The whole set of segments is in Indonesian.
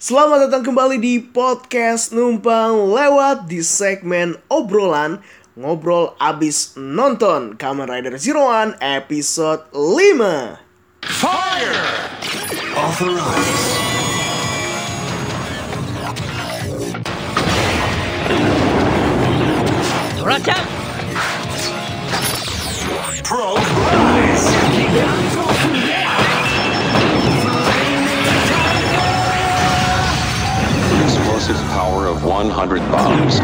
Selamat datang kembali di podcast Numpang Lewat di segmen obrolan Ngobrol abis nonton Kamen Rider Zero One episode 5 Fire! Authorize. Dora-chan! Progress! 100 bombs.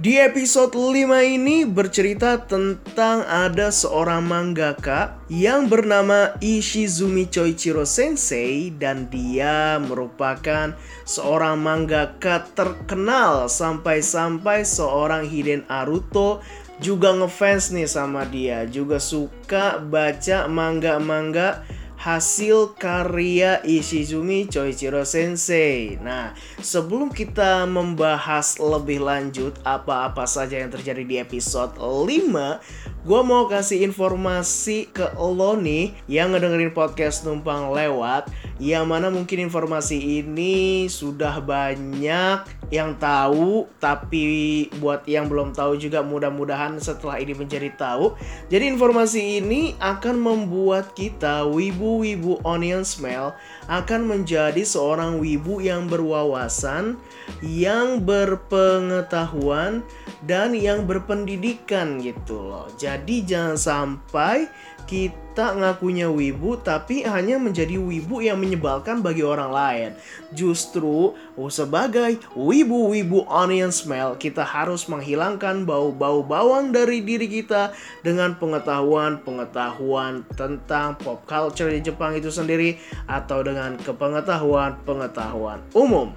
Di episode 5 ini bercerita tentang ada seorang mangaka yang bernama Ishizumi Choichiro Sensei dan dia merupakan seorang mangaka terkenal sampai-sampai seorang Hiden Aruto juga ngefans nih sama dia, juga suka baca manga-manga hasil karya Ishizumi Choichiro Sensei. Nah, sebelum kita membahas lebih lanjut apa-apa saja yang terjadi di episode 5, gue mau kasih informasi ke lo nih yang ngedengerin podcast numpang lewat, yang mana mungkin informasi ini sudah banyak yang tahu, tapi buat yang belum tahu juga mudah-mudahan setelah ini menjadi tahu. Jadi informasi ini akan membuat kita wibu-wibu onion smell akan menjadi seorang wibu yang berwawasan, yang berpengetahuan dan yang berpendidikan gitu loh. Jangan sampai kita ngakunya wibu tapi hanya menjadi wibu yang menyebalkan bagi orang lain. Justru oh, sebagai wibu-wibu onion smell kita harus menghilangkan bau-bau bawang dari diri kita dengan pengetahuan-pengetahuan tentang pop culture di Jepang itu sendiri atau dengan kepengetahuan-pengetahuan umum.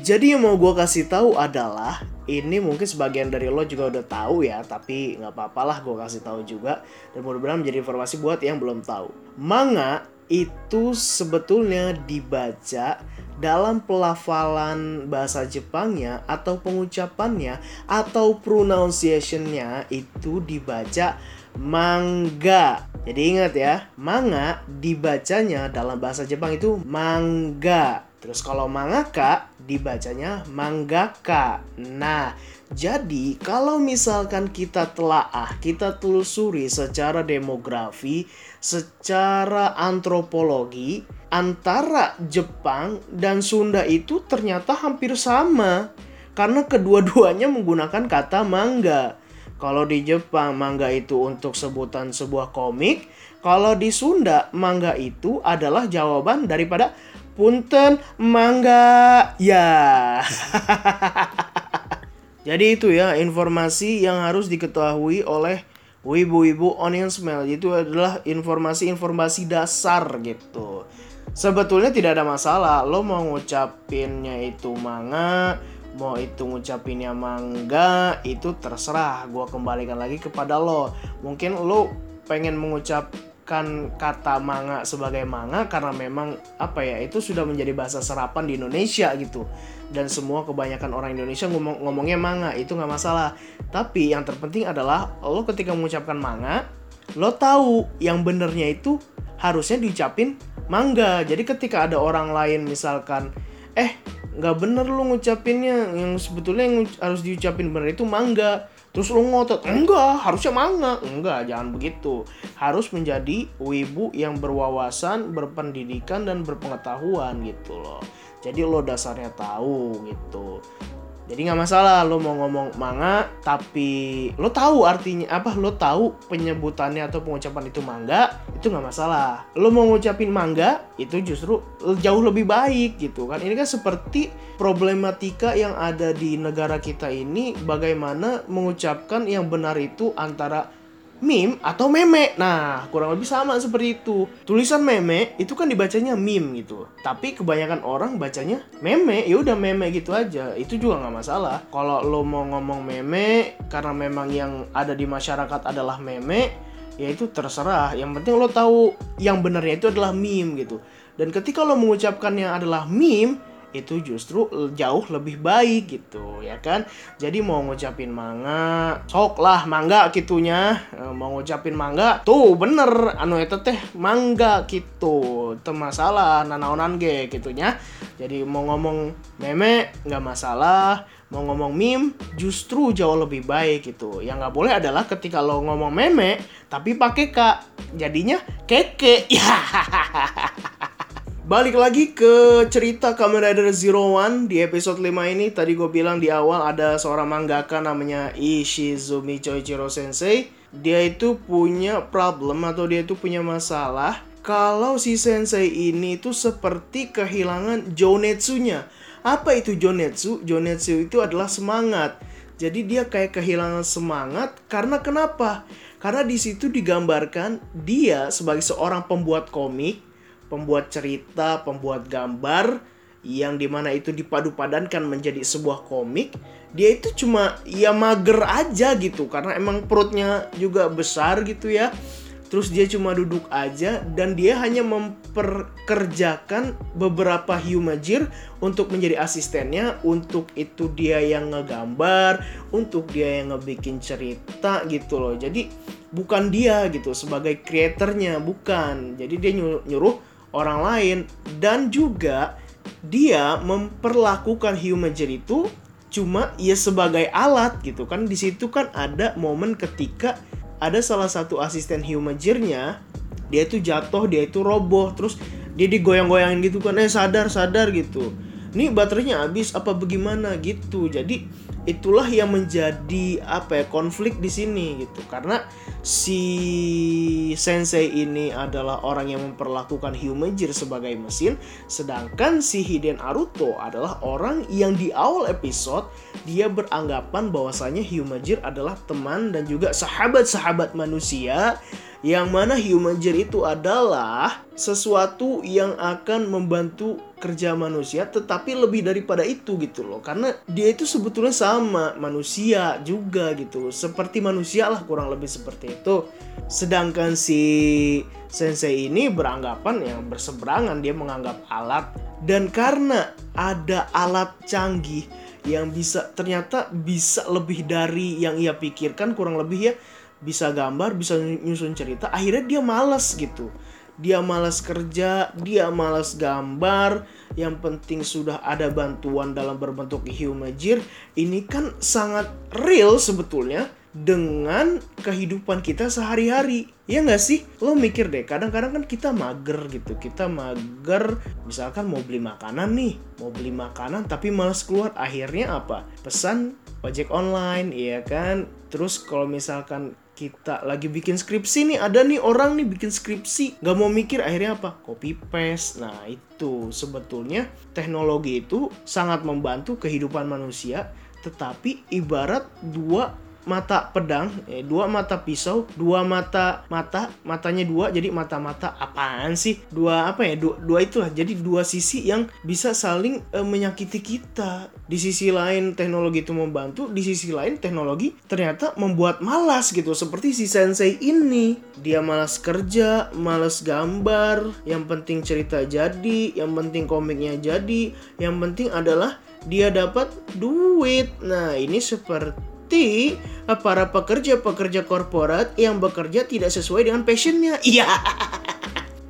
Jadi yang mau gue kasih tahu adalah ini mungkin sebagian dari lo juga udah tahu ya, tapi nggak apa-apa lah gue kasih tahu juga dan mudah-mudahan menjadi informasi buat yang belum tahu. Manga itu sebetulnya dibaca dalam pelafalan bahasa Jepangnya atau pengucapannya atau pronunciationnya itu dibaca manga. Jadi ingat ya, manga dibacanya dalam bahasa Jepang itu mangga. Terus kalau mangaka dibacanya manggaka. Nah, jadi kalau misalkan kita telaah, kita telusuri secara demografi, secara antropologi, antara Jepang dan Sunda itu ternyata hampir sama. Karena kedua-duanya menggunakan kata mangga. Kalau di Jepang mangga itu untuk sebutan sebuah komik, kalau di Sunda mangga itu adalah jawaban daripada punten mangga ya. Jadi itu ya informasi yang harus diketahui oleh wibu-wibu onion smell itu adalah informasi-informasi dasar gitu. Sebetulnya tidak ada masalah lo mau ngucapinnya itu manga, mau itu ngucapinnya mangga itu terserah. Gua kembalikan lagi kepada lo. Mungkin lo pengen mengucap kan kata manga sebagai manga karena memang apa ya itu sudah menjadi bahasa serapan di Indonesia gitu. Dan semua kebanyakan orang Indonesia ngomong ngomongnya manga itu nggak masalah. Tapi yang terpenting adalah lo ketika mengucapkan manga lo tahu yang benernya itu harusnya diucapin mangga jadi ketika ada orang lain misalkan eh nggak bener lo ngucapinnya yang sebetulnya yang harus diucapin bener itu mangga Terus lu ngotot, enggak, harusnya manga. Enggak, jangan begitu. Harus menjadi wibu yang berwawasan, berpendidikan, dan berpengetahuan gitu loh. Jadi lo dasarnya tahu gitu. Jadi nggak masalah lo mau ngomong manga, tapi lo tahu artinya apa? Lo tahu penyebutannya atau pengucapan itu mangga, itu nggak masalah. Lo mau ngucapin mangga, itu justru jauh lebih baik gitu kan. Ini kan seperti problematika yang ada di negara kita ini, bagaimana mengucapkan yang benar itu antara meme atau meme. Nah, kurang lebih sama seperti itu. Tulisan meme itu kan dibacanya meme gitu. Tapi kebanyakan orang bacanya meme, ya udah meme gitu aja. Itu juga nggak masalah. Kalau lo mau ngomong meme karena memang yang ada di masyarakat adalah meme, ya itu terserah. Yang penting lo tahu yang benarnya itu adalah meme gitu. Dan ketika lo mengucapkannya adalah meme, itu justru jauh lebih baik gitu ya kan? Jadi mau ngucapin mangga sok lah mangga gitunya Eh, mau ngucapin mangga tuh bener anu itu teh mangga gitu itu masalah nanaonan ge gitunya jadi mau ngomong meme nggak masalah. Mau ngomong meme justru jauh lebih baik gitu. Yang nggak boleh adalah ketika lo ngomong meme tapi pakai kak jadinya keke. Ya Balik lagi ke cerita Kamen Rider Zero One di episode 5 ini Tadi gue bilang di awal ada seorang mangaka namanya Ishizumi Choichiro Sensei Dia itu punya problem atau dia itu punya masalah Kalau si sensei ini tuh seperti kehilangan jonetsunya Apa itu jonetsu? Jonetsu itu adalah semangat jadi dia kayak kehilangan semangat karena kenapa? Karena di situ digambarkan dia sebagai seorang pembuat komik pembuat cerita, pembuat gambar yang di mana itu dipadu-padankan menjadi sebuah komik dia itu cuma ya mager aja gitu. Karena emang perutnya juga besar gitu ya. Terus dia cuma duduk aja dan dia hanya memperkerjakan beberapa humajir untuk menjadi asistennya. Untuk itu dia yang ngegambar untuk dia yang ngebikin cerita gitu loh. Jadi bukan dia gitu sebagai kreatornya bukan. Jadi dia nyuruh orang lain dan juga dia memperlakukan humajir itu cuma ya sebagai alat gitu kan. Di situ kan ada momen ketika ada salah satu asisten humajirnya dia itu jatuh dia itu roboh terus dia digoyang-goyangin gitu kan. Eh sadar sadar gitu ini baterainya habis apa bagaimana gitu. Jadi itulah yang menjadi apa ya konflik di sini gitu. Karena si sensei ini adalah orang yang memperlakukan Hyumajir sebagai mesin sedangkan si Hiden Aruto adalah orang yang di awal episode dia beranggapan bahwasanya Hyumajir adalah teman dan juga sahabat-sahabat manusia yang mana Humajir itu adalah sesuatu yang akan membantu kerja manusia tetapi lebih daripada itu gitu loh. Karena dia itu sebetulnya sama manusia juga gitu seperti manusia lah kurang lebih seperti itu. Sedangkan si sensei ini beranggapan yang berseberangan dia menganggap alat. Dan karena ada alat canggih yang bisa ternyata bisa lebih dari yang ia pikirkan kurang lebih ya bisa gambar, bisa nyusun cerita, akhirnya dia malas gitu. Dia malas kerja, dia malas gambar, yang penting sudah ada bantuan dalam berbentuk humajir. Ini kan sangat real sebetulnya dengan kehidupan kita sehari-hari. Ya nggak sih? Lo mikir deh, kadang-kadang kan kita mager gitu. Kita mager, misalkan mau beli makanan nih. Mau beli makanan tapi malas keluar. Akhirnya apa? Pesan ojek online, iya kan? Terus kalau misalkan kita lagi bikin skripsi nih ada nih orang nih bikin skripsi. Nggak mau mikir akhirnya apa? Copy paste. Nah itu. Sebetulnya teknologi itu sangat membantu kehidupan manusia tetapi ibarat dua mata pedang, eh, dua mata pisau, dua mata mata, matanya dua, jadi mata-mata apaan sih? Dua apa ya? Dua, dua itulah. Jadi dua sisi yang bisa saling eh, menyakiti kita. Di sisi lain teknologi itu membantu, di sisi lain teknologi ternyata membuat malas gitu. Seperti si sensei ini, dia malas kerja, malas gambar, yang penting cerita jadi, yang penting komiknya jadi, yang penting adalah dia dapat duit. Nah, ini seperti seperti para pekerja-pekerja korporat yang bekerja tidak sesuai dengan passionnya. Iya.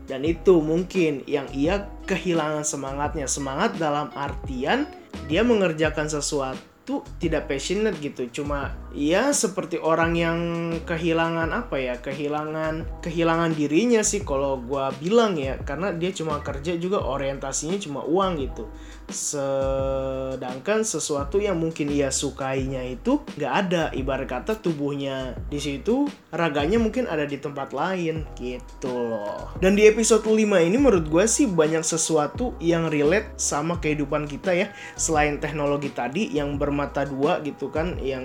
Dan itu mungkin yang ia kehilangan semangatnya. Semangat dalam artian dia mengerjakan sesuatu tidak passionate gitu. Cuma ya seperti orang yang kehilangan apa ya? Kehilangan kehilangan dirinya sih kalau gua bilang ya. Karena dia cuma kerja juga orientasinya cuma uang gitu sedangkan sesuatu yang mungkin ia sukainya itu nggak ada. Ibarat kata tubuhnya di situ raganya mungkin ada di tempat lain gitu loh. Dan di episode 5 ini menurut gue sih banyak sesuatu yang relate sama kehidupan kita ya. Selain teknologi tadi yang bermata dua gitu kan yang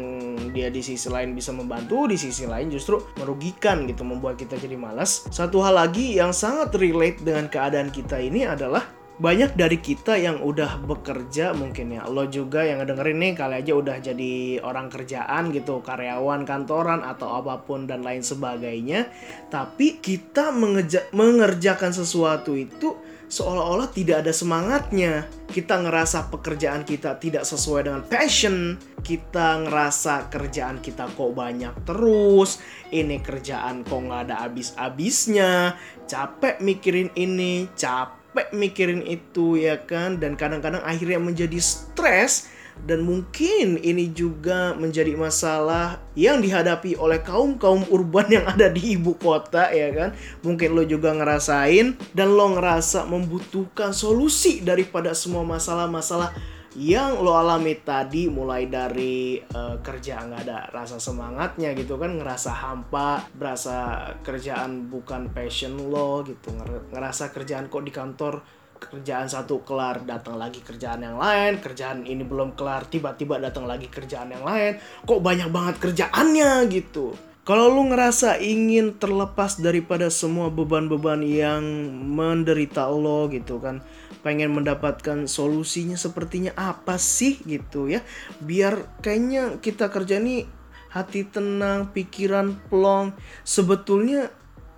dia di sisi lain bisa membantu di sisi lain justru merugikan gitu membuat kita jadi malas. Satu hal lagi yang sangat relate dengan keadaan kita ini adalah banyak dari kita yang udah bekerja mungkin ya lo juga yang ngedengerin nih kali aja udah jadi orang kerjaan gitu karyawan kantoran atau apa pun dan lain sebagainya tapi kita mengeja- mengerjakan sesuatu itu seolah-olah tidak ada semangatnya. Kita ngerasa pekerjaan kita tidak sesuai dengan passion. Kita ngerasa kerjaan kita kok banyak terus. Ini kerjaan kok nggak ada habis-habisnya. Capek mikirin ini, capek mikirin itu ya kan. Dan kadang-kadang akhirnya menjadi stres dan mungkin ini juga menjadi masalah yang dihadapi oleh kaum-kaum urban yang ada di ibu kota ya kan. Mungkin lo juga ngerasain dan lo ngerasa membutuhkan solusi daripada semua masalah-masalah yang lo alami tadi mulai dari uh, kerja nggak ada rasa semangatnya gitu kan ngerasa hampa berasa kerjaan bukan passion lo gitu ngerasa kerjaan kok di kantor kerjaan satu kelar datang lagi kerjaan yang lain kerjaan ini belum kelar tiba-tiba datang lagi kerjaan yang lain kok banyak banget kerjaannya gitu. Kalau lu ngerasa ingin terlepas daripada semua beban-beban yang menderita lo gitu kan pengen mendapatkan solusinya sepertinya apa sih gitu ya. Biar kayaknya kita kerja nih hati tenang pikiran plong. Sebetulnya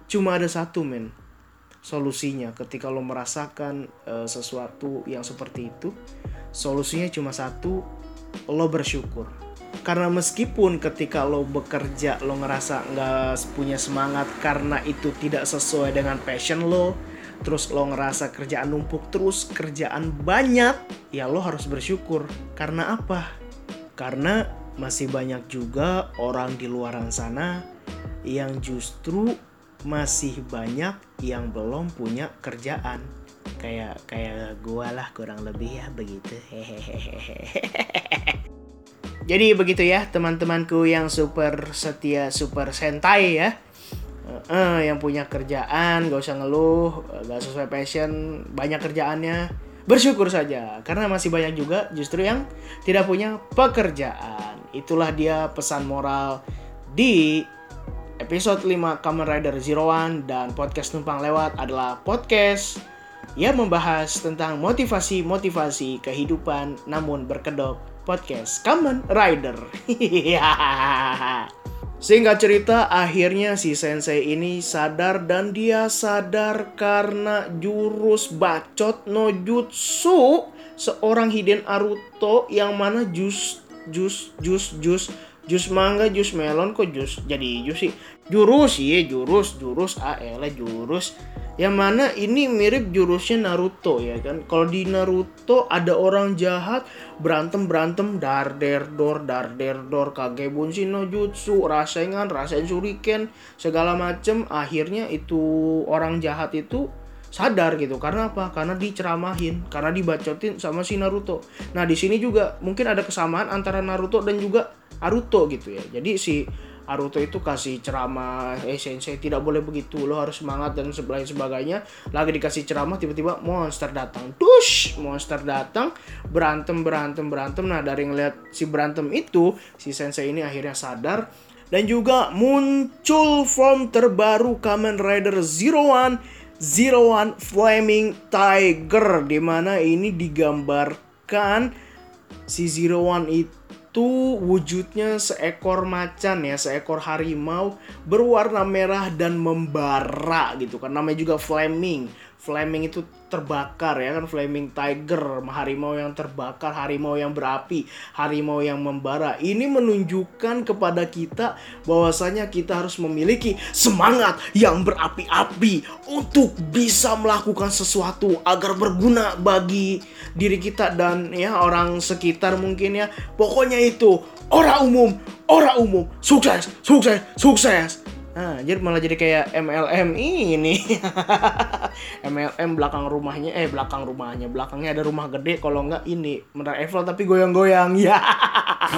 cuma ada satu men solusinya. Ketika lo merasakan uh, sesuatu yang seperti itu solusinya cuma satu lo bersyukur. Karena meskipun ketika lo bekerja lo ngerasa nggak punya semangat karena itu tidak sesuai dengan passion lo terus lo ngerasa kerjaan numpuk terus kerjaan banyak ya lo harus bersyukur. Karena apa? Karena masih banyak juga orang di luaran sana yang justru masih banyak yang belum punya kerjaan. Kayak kayak gua lah kurang lebih ya begitu. Jadi begitu ya teman-temanku yang super setia super sentai ya uh, uh, yang punya kerjaan gak usah ngeluh gak sesuai passion banyak kerjaannya. Bersyukur saja karena masih banyak juga justru yang tidak punya pekerjaan. Itulah dia pesan moral di Episode 5 Kamen Rider Zero One dan podcast Numpang Lewat adalah podcast yang membahas tentang motivasi-motivasi kehidupan namun berkedok podcast Kamen Rider. Sehingga cerita akhirnya si sensei ini sadar dan dia sadar karena jurus bacot no jutsu seorang Hiden Aruto yang mana jus jus jus jus jus mangga, jus melon kok jus jadi jus sih. Jurus ya, jurus, jurus AL jurus. Yang mana ini mirip jurusnya Naruto ya kan. Kalau di Naruto ada orang jahat berantem berantem dar der dor dar der dor kage bunshin no jutsu rasengan rasen shuriken segala macem akhirnya itu orang jahat itu sadar gitu karena apa karena diceramahin karena dibacotin sama si Naruto nah di sini juga mungkin ada kesamaan antara Naruto dan juga Aruto gitu ya. Jadi si Aruto itu kasih ceramah, eh sensei tidak boleh begitu, lo harus semangat dan lain sebagainya. Lagi dikasih ceramah tiba-tiba monster datang, tush, monster datang, berantem berantem berantem. Nah dari ngeliat si berantem itu, si sensei ini akhirnya sadar dan juga muncul form terbaru Kamen Rider Zero One Zero One Flaming Tiger di mana ini digambarkan si Zero One itu itu wujudnya seekor macan ya, seekor harimau berwarna merah dan membara gitu kan. Namanya juga flaming. Flaming itu terbakar ya kan flaming tiger harimau yang terbakar harimau yang berapi harimau yang membara. Ini menunjukkan kepada kita bahwasanya kita harus memiliki semangat yang berapi-api untuk bisa melakukan sesuatu agar berguna bagi diri kita dan ya orang sekitar mungkin ya. Pokoknya itu orang umum orang umum sukses sukses sukses Ah, jadi malah jadi kayak MLM ini. MLM belakang rumahnya eh belakang rumahnya, belakangnya ada rumah gede kalau enggak ini menara Eiffel tapi goyang-goyang. Ya.